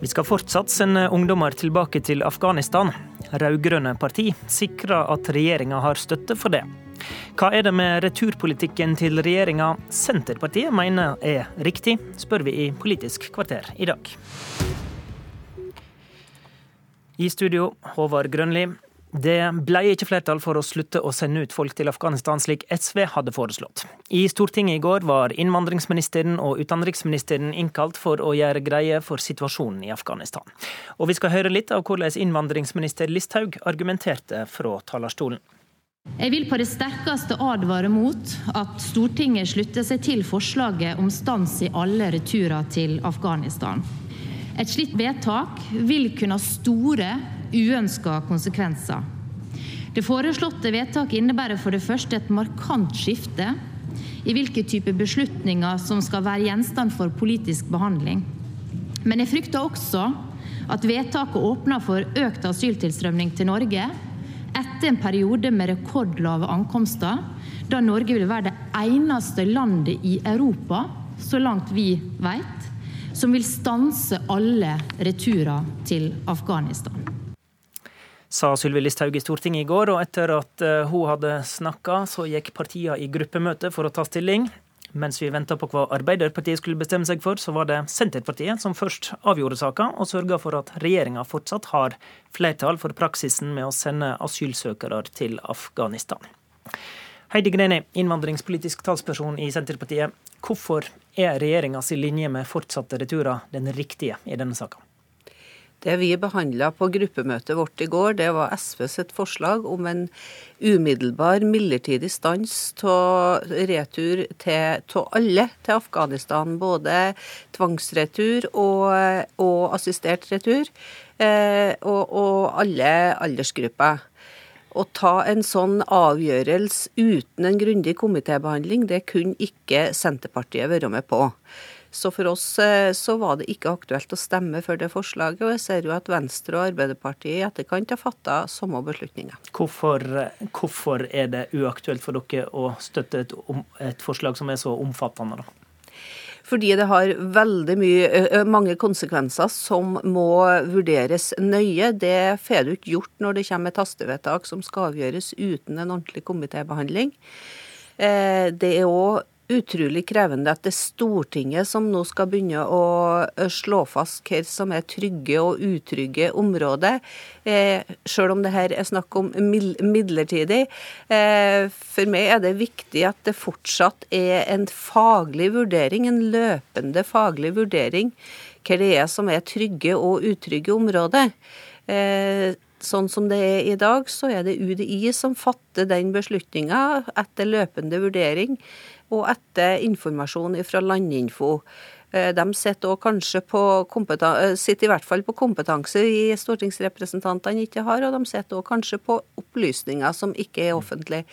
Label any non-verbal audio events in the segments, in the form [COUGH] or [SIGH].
Vi skal fortsatt sende ungdommer tilbake til Afghanistan. Rød-grønne parti sikrer at regjeringa har støtte for det. Hva er det med returpolitikken til regjeringa Senterpartiet mener er riktig, spør vi i Politisk kvarter i dag. I studio, Håvard Grønli. Det ble ikke flertall for å slutte å sende ut folk til Afghanistan slik SV hadde foreslått. I Stortinget i går var innvandringsministeren og utenriksministeren innkalt for å gjøre greie for situasjonen i Afghanistan. Og vi skal høre litt av hvordan innvandringsminister Listhaug argumenterte fra talerstolen. Jeg vil på det sterkeste advare mot at Stortinget slutter seg til forslaget om stans i alle returer til Afghanistan. Et slikt vedtak vil kunne ha store uønska konsekvenser. Det foreslåtte vedtaket innebærer for det første et markant skifte i hvilke typer beslutninger som skal være gjenstand for politisk behandling. Men jeg frykter også at vedtaket åpner for økt asyltilstrømning til Norge etter en periode med rekordlave ankomster, da Norge vil være det eneste landet i Europa, så langt vi vet, som vil stanse alle returer til Afghanistan sa Sylvi Listhaug i Stortinget i går. Og etter at eh, hun hadde snakka, så gikk partiene i gruppemøte for å ta stilling. Mens vi venta på hva Arbeiderpartiet skulle bestemme seg for, så var det Senterpartiet som først avgjorde saka, og sørga for at regjeringa fortsatt har flertall for praksisen med å sende asylsøkere til Afghanistan. Heidi Greni, innvandringspolitisk talsperson i Senterpartiet. Hvorfor er regjeringas linje med fortsatte returer den riktige i denne saka? Det vi behandla på gruppemøtet vårt i går, det var SV sitt forslag om en umiddelbar midlertidig stans av retur til alle til Afghanistan. Både tvangsretur og, og assistert retur. Eh, og, og alle aldersgrupper. Å ta en sånn avgjørelse uten en grundig komitébehandling, det kunne ikke Senterpartiet være med på. Så for oss eh, så var det ikke aktuelt å stemme for det forslaget. Og jeg ser jo at Venstre og Arbeiderpartiet i etterkant har fatta samme beslutninger. Hvorfor, hvorfor, er det uaktuelt for dere å støtte et, et forslag som er så omfattende, da? Fordi det har veldig mye, mange konsekvenser som må vurderes nøye. Det får du ikke gjort når det kommer et hastevedtak som skal avgjøres uten en ordentlig komitébehandling. Eh, det er òg utrolig krevende at det er Stortinget som nå skal begynne å slå fast hva som er trygge og utrygge områder, eh, selv om det her er snakk om midlertidig. Eh, for meg er det viktig at det fortsatt er en faglig vurdering, en løpende faglig vurdering, hva det er som er trygge og utrygge områder. Eh, Sånn som det er i dag, så er det UDI som fatter den beslutninga etter løpende vurdering og etter informasjon fra Landinfo. Eh, de sitter, kanskje på eh, sitter i hvert fall på kompetanse i stortingsrepresentantene ikke har, og de sitter også kanskje på opplysninger som ikke er offentlige.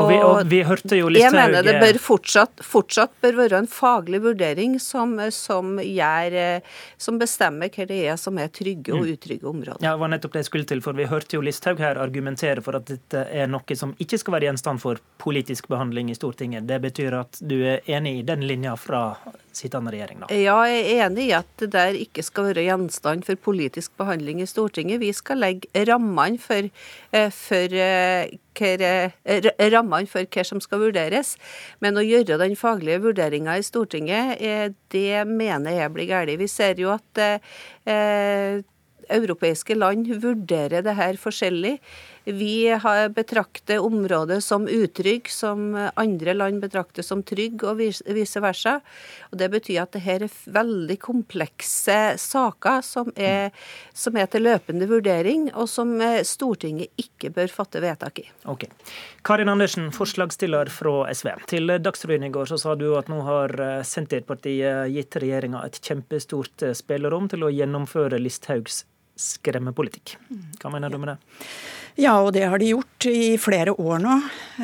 Og vi, og vi hørte jo Jeg mener det bør fortsatt, fortsatt bør være en faglig vurdering som, som, gjør, som, bestemmer hva det er som er trygge og mm. utrygge områder. Ja, det var nettopp det jeg skulle til, for Vi hørte jo Listhaug her argumentere for at dette er noe som ikke skal være gjenstand for politisk behandling i Stortinget. Det betyr at du er enig i den linja fra sittende regjering, da? Ja, jeg er enig i at det der ikke skal være gjenstand for politisk behandling i Stortinget. Vi skal legge rammene for, eh, for, eh, eh, rammene for hva som skal vurderes. Men å gjøre den faglige vurderinga i Stortinget, det mener jeg blir galt. Vi ser jo at europeiske land vurderer det her forskjellig. Vi betrakter området som utrygg, som andre land betrakter som trygg, og vice versa. Og Det betyr at dette er veldig komplekse saker som er, som er, til løpende vurdering, og som Stortinget ikke bør fatte vedtak i. Ok. Karin Andersen, forslagsstiller fra SV. Til Dagsrevyen i går så sa du at nå har Senterpartiet gitt regjeringa et kjempestort spillerom til å gjennomføre Listhaugs skremmepolitikk. Hva mener du med det? Ja, og det har de gjort i flere år nå.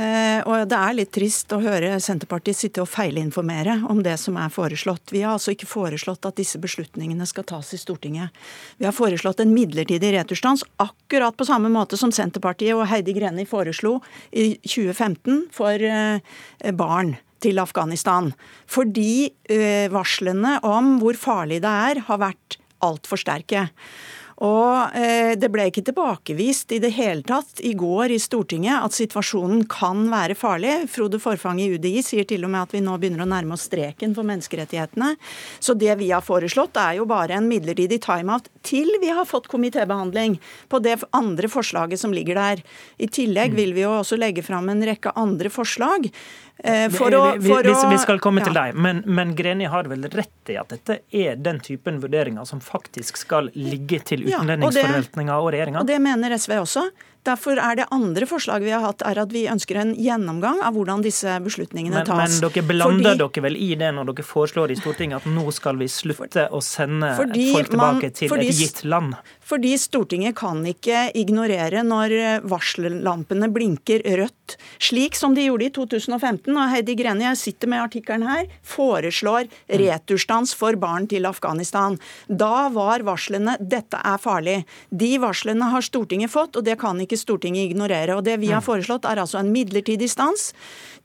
Eh, og det er litt trist å høre Senterpartiet sitte og feilinformere om det som er foreslått. Vi har altså ikke foreslått at disse beslutningene skal tas i Stortinget. Vi har foreslått en midlertidig returstans, akkurat på samme måte som Senterpartiet og Heidi Greni foreslo i 2015 for eh, barn til Afghanistan. Fordi eh, varslene om hvor farlig det er, har vært altfor sterke. Og eh, det ble ikke tilbakevist i det hele tatt i går i Stortinget at situasjonen kan være farlig. Frode Forfang i UDI sier til og med at vi nå begynner å nærme oss streken for menneskerettighetene. Så det vi har foreslått er jo bare en midlertidig timeout til vi har fått komitébehandling på det andre forslaget som ligger der. I tillegg vil vi jo også legge fram en rekke andre forslag. Eh, for å, for vi, vi, skal komme til deg, men, men Greni har vel rett i at dette er den typen vurderinger som faktisk skal ligge til utlendingsforvaltninga og, og regjeringa? Det mener SV også. Derfor er det andre forslaget vi har hatt, er at vi ønsker en gjennomgang av hvordan disse beslutningene men, tas. Men dere blander fordi, dere vel i det når dere foreslår i Stortinget at nå skal vi slutte å sende folk tilbake man, til fordi, et gitt land? Fordi Stortinget kan ikke ignorere når varsellampene blinker rødt, slik som de gjorde i 2015. Og Heidi Greni, jeg sitter med artikkelen her, foreslår returstans for barn til Afghanistan. Da var varslene 'dette er farlig'. De varslene har Stortinget fått, og det kan ikke Stortinget ignorere. Og Det vi har mm. foreslått, er altså en midlertidig stans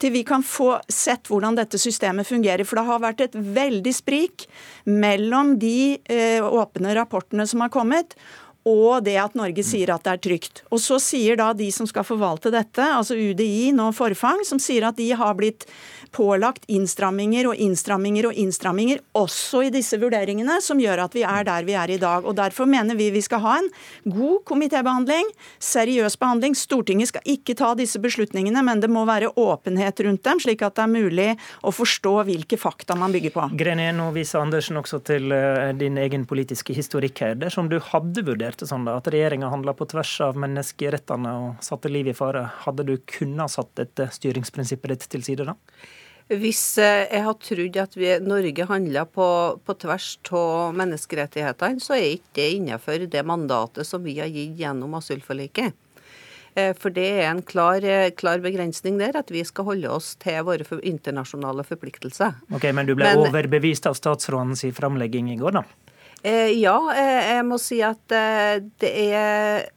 til vi kan få sett hvordan dette systemet fungerer. For det har vært et veldig sprik mellom de eh, åpne rapportene som har kommet, og det at Norge sier at det er trygt. Og så sier da de som skal forvalte dette, altså UDI nå Forfang, som sier at de har blitt pålagt innstramminger og innstramminger og innstramminger, også i disse vurderingene, som gjør at vi er der vi er i dag. Og Derfor mener vi vi skal ha en god komitébehandling, seriøs behandling. Stortinget skal ikke ta disse beslutningene, men det må være åpenhet rundt dem, slik at det er mulig å forstå hvilke fakta man bygger på. Grené, nå viser Andersen også til eh, din egen politiske historikk her. Dersom du hadde vurdert det sånn da, at regjeringa handla på tvers av menneskerettene og satte liv i fare, hadde du kunnet satt dette styringsprinsippet ditt til side da? Hvis eh, jeg har trodd at vi, Norge handler på, på tvers av menneskerettighetene, så er ikke det innenfor det mandatet som vi har gitt gjennom asylforliket. Eh, for det er en klar, eh, klar, begrensning der, at vi skal holde oss til våre internasjonale forpliktelser. Ok, Men du ble men, overbevist av statsrådens framlegging i går, da? Ja, jeg må si at det er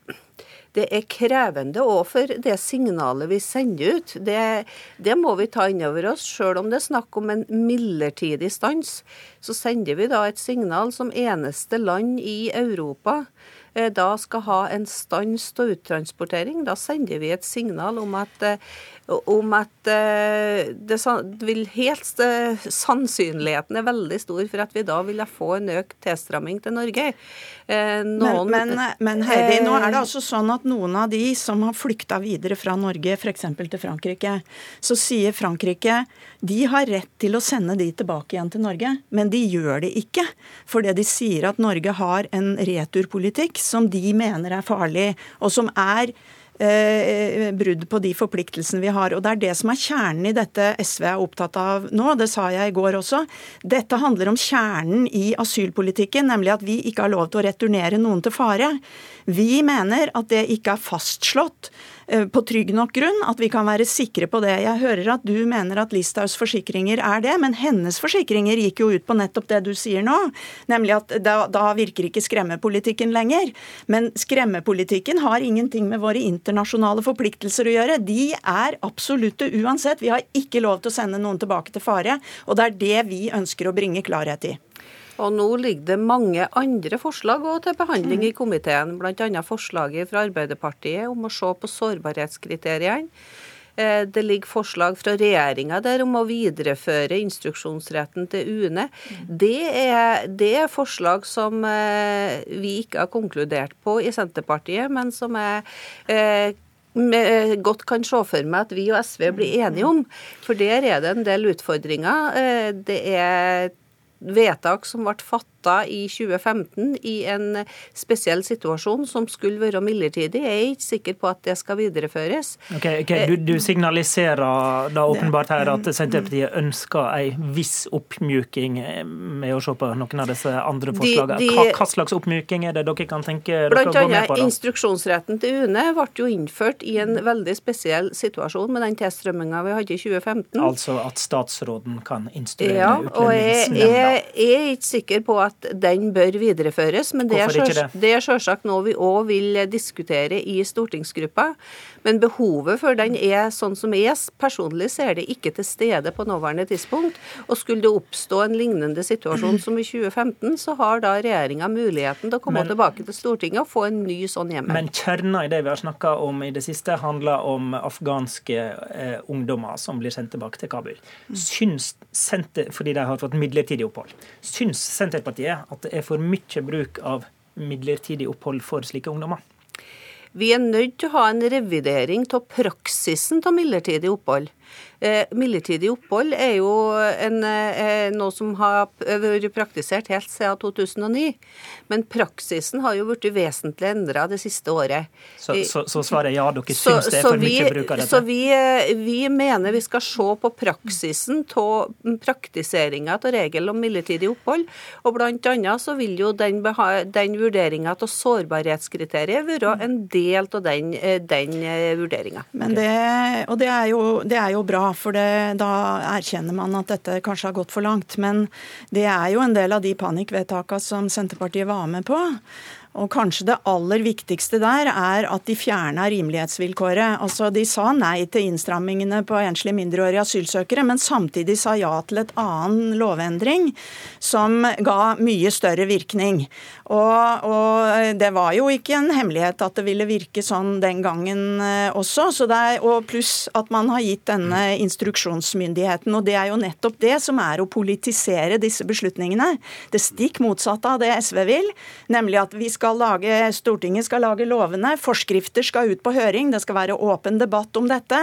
det er krevende òg for det signalet vi sender ut. Det, det må vi ta inn over oss. Selv om det er snakk om en midlertidig stans, så sender vi da et signal som eneste land i Europa eh, da skal ha en stans av uttransportering. Da sender vi et signal om at eh, om at eh, det vil helt eh, Sannsynligheten er veldig stor for at vi da ville få en økt tilstramming til Norge. Eh, noen, men, men, men, Heidi, nå er det altså sånn at noen av de som har flykta videre fra Norge, f.eks. til Frankrike, så sier Frankrike de har rett til å sende de tilbake igjen til Norge, men de gjør det ikke. Fordi de sier at Norge har en returpolitikk som de mener er farlig, og som er eh, brudd på de forpliktelsene vi har. Og Det er det som er kjernen i dette SV er opptatt av nå. Det sa jeg i går også. Dette handler om kjernen i asylpolitikken, nemlig at vi ikke har lov til å returnere noen til fare. Vi mener at det ikke er fastslått Eh, på trygg nok grunn, at vi kan være sikre på det. Jeg hører at du mener at Listhaugs forsikringer er det, men hennes forsikringer gikk jo ut på nettopp det du sier nå, nemlig at da, da virker ikke skremmepolitikken lenger. Men skremmepolitikken har ingenting med våre internasjonale forpliktelser å gjøre. De er absolutte uansett. Vi har ikke lov til å sende noen tilbake til fare, og det er det vi ønsker å bringe klarhet i. Og nå ligger det mange andre forslag til behandling i komiteen, bl.a. forslaget fra Arbeiderpartiet om å se på sårbarhetskriteriene. Eh, det ligger forslag fra regjeringa der om å videreføre instruksjonsretten til UNE. Det er, det er, forslag som eh, vi ikke har konkludert på i Senterpartiet, men som jeg eh, godt kan se for meg at vi og SV blir enige om. For der er det en del utfordringer. Det er vedtak som ble fatta i 2015 i en spesiell situasjon som skulle være midlertidig. Jeg er ikke sikker på at det skal videreføres. Okay, okay. Du, du, signaliserer da åpenbart her at Senterpartiet ønsker en viss oppmjuking med å se på noen av disse andre forslagene. Hva, hva, slags oppmjuking er det dere kan tenke dere å gå med på? Da? Instruksjonsretten til UNE ble jo innført i en veldig spesiell situasjon med den tilstrømminga vi hadde i 2015. Altså at statsråden kan instruere ja, utlendingsnemnda? Jeg, er ikke sikker på at den bør videreføres. Men det er, selvsagt noe vi òg vil diskutere i stortingsgruppa. Men behovet for den er sånn som jeg personlig ser det ikke til stede på nåværende tidspunkt. Og skulle det oppstå en lignende situasjon som i 2015, så har da regjeringa muligheten til å komme men, tilbake til Stortinget og få en ny sånn hjemmel. Men kjerna i det vi har snakka om i det siste, handler om afghanske eh, ungdommer som blir sendt tilbake til Kabul. Syns fordi de har fått midlertidig opphold. Syns Senterpartiet at det er for mye bruk av midlertidig opphold for slike ungdommer? Vi er nødt til å ha en revidering av praksisen av midlertidig opphold. Eh, midlertidig opphold er jo en, eh, noe som har vært praktisert helt siden 2009. Men praksisen har jo blitt vesentlig endra det siste året. Så, så, så svaret er ja, dere så, syns det er for vi, mye bruk av dette? Så vi, eh, vi, mener vi skal se på praksisen av praktiseringa av regelen om midlertidig opphold. Og annet så vil jo den, den vurderinga av sårbarhetskriteriet være en del av den, den vurderinga. Og det er, jo, det er jo bra for det, da erkjenner man at dette kanskje har gått for langt. Men det er jo en del av de panikkvedtakene som Senterpartiet var med på. Og kanskje det aller viktigste der er at de fjerna rimelighetsvilkåret. Altså De sa nei til innstrammingene på enslige mindreårige asylsøkere, men samtidig sa ja til et annen lovendring som ga mye større virkning. Og, og, det var jo ikke en hemmelighet at det ville virke sånn den gangen eh, også. Er, og pluss at man har gitt denne instruksjonsmyndigheten. Og det er jo nettopp det som er å politisere disse beslutningene. Det stikk motsatte av det SV vil, nemlig at vi skal lage, Stortinget skal lage lovene, forskrifter skal ut på høring, det skal være åpen debatt om dette.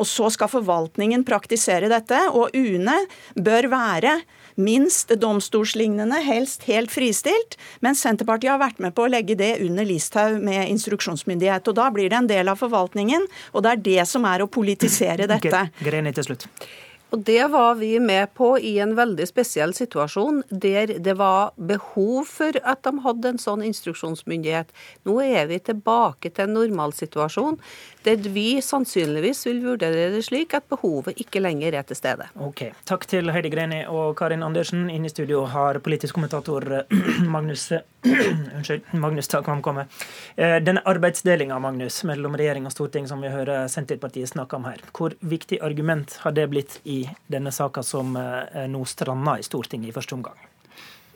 Og så skal forvaltningen praktisere dette. Og UNE bør være minst domstolslignende, helst helt fristilt. Men Senterpartiet har vært med på å legge det under Listhaug med instruksjonsmyndighet. og Da blir det en del av forvaltningen, og det er det som er å politisere dette. Greni til slutt. Og Det var vi med på i en veldig spesiell situasjon, der det var behov for at de hadde en sånn instruksjonsmyndighet. Nå er vi tilbake til en normalsituasjon der vi sannsynligvis vil vurdere det slik at behovet ikke lenger er til stede. Ok, Takk til Heidi Greni og Karin Andersen. Inne i studio har politisk kommentator [CLEARS THROAT] Magnus [CLEARS THROAT] Unnskyld, Magnus Takvam kommet. Eh, denne arbeidsdelinga mellom regjering og storting som vi hører Senterpartiet snakke om her, hvor viktig argument har det blitt i denne saka som eh, nå stranda i Stortinget i første omgang?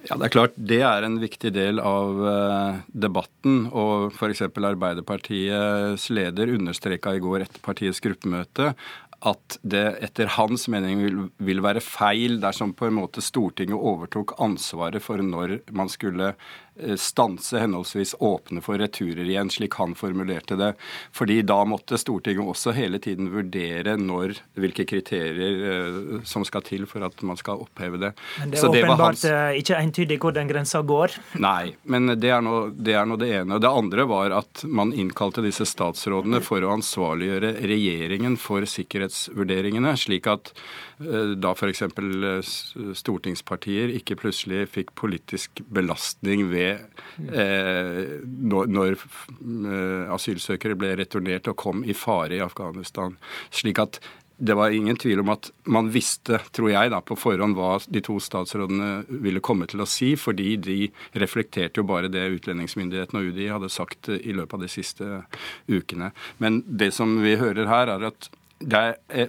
Ja, Det er klart det er en viktig del av uh, debatten. Og f.eks. Arbeiderpartiets leder understreka i går etter partiets gruppemøte at det etter hans mening vil, vil, være feil dersom på en måte Stortinget overtok ansvaret for når man skulle Eh, stanse henholdsvis åpne for returer igjen, slik han formulerte det. Fordi da måtte Stortinget også hele tiden vurdere når, hvilke kriterier eh, som skal til for at man skal oppheve det. Men det er det åpenbart hans... Eh, ikke entydig hvor den grensa går? [LAUGHS] Nei, men det er, nå, det er nå det ene. Det andre var at man innkalte disse statsrådene for å ansvarliggjøre regjeringen for sikkerhetsvurderingene, slik at da f.eks. stortingspartier ikke plutselig fikk politisk belastning ved eh, når, når eh, asylsøkere ble returnert og kom i fare i Afghanistan. Slik at det var ingen tvil om at man visste, tror jeg, da, på forhånd hva de to statsrådene ville komme til å si, fordi de reflekterte jo bare det utlendingsmyndighetene og UDI hadde sagt i løpet av de siste ukene. Men det som vi hører her, er at er, eh,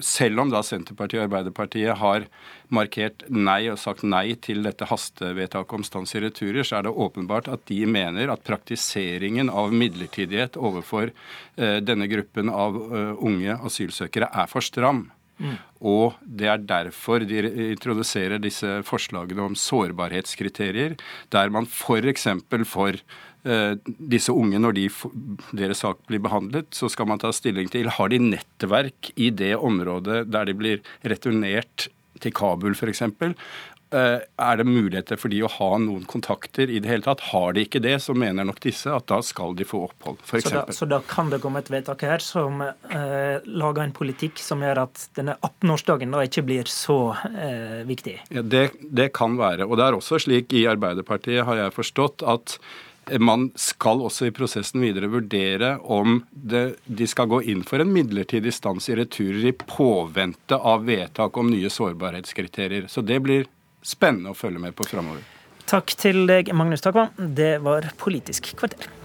selv om da Senterpartiet og Arbeiderpartiet har markert nei og sagt nei til dette hastevedtaket om stans i returer, så er det åpenbart at de mener at praktiseringen av midlertidighet overfor uh, denne gruppen av uh, unge asylsøkere er for stram. Mm. Og det er derfor de introduserer disse forslagene om sårbarhetskriterier, der man f.eks. for, for Eh, disse unge, når de, deres sak blir behandlet, så skal man ta stilling til har de nettverk i det området der de blir returnert til Kabul f.eks. Eh, er det muligheter for de å ha noen kontakter i det hele tatt? Har de ikke det, så mener nok disse at da skal de få opphold, f.eks. Så, så da kan det komme et vedtak her som eh, lager en politikk som gjør at denne 18-årsdagen da ikke blir så eh, viktig? Ja, det, det kan være. Og det er også slik i Arbeiderpartiet, har jeg forstått, at man skal også i prosessen videre vurdere om det, de skal gå inn for en midlertidig stans i returer i påvente av vedtak om nye sårbarhetskriterier. Så det blir spennende å følge med på framover. Takk til deg, Magnus Takvam. Det var Politisk kvarter.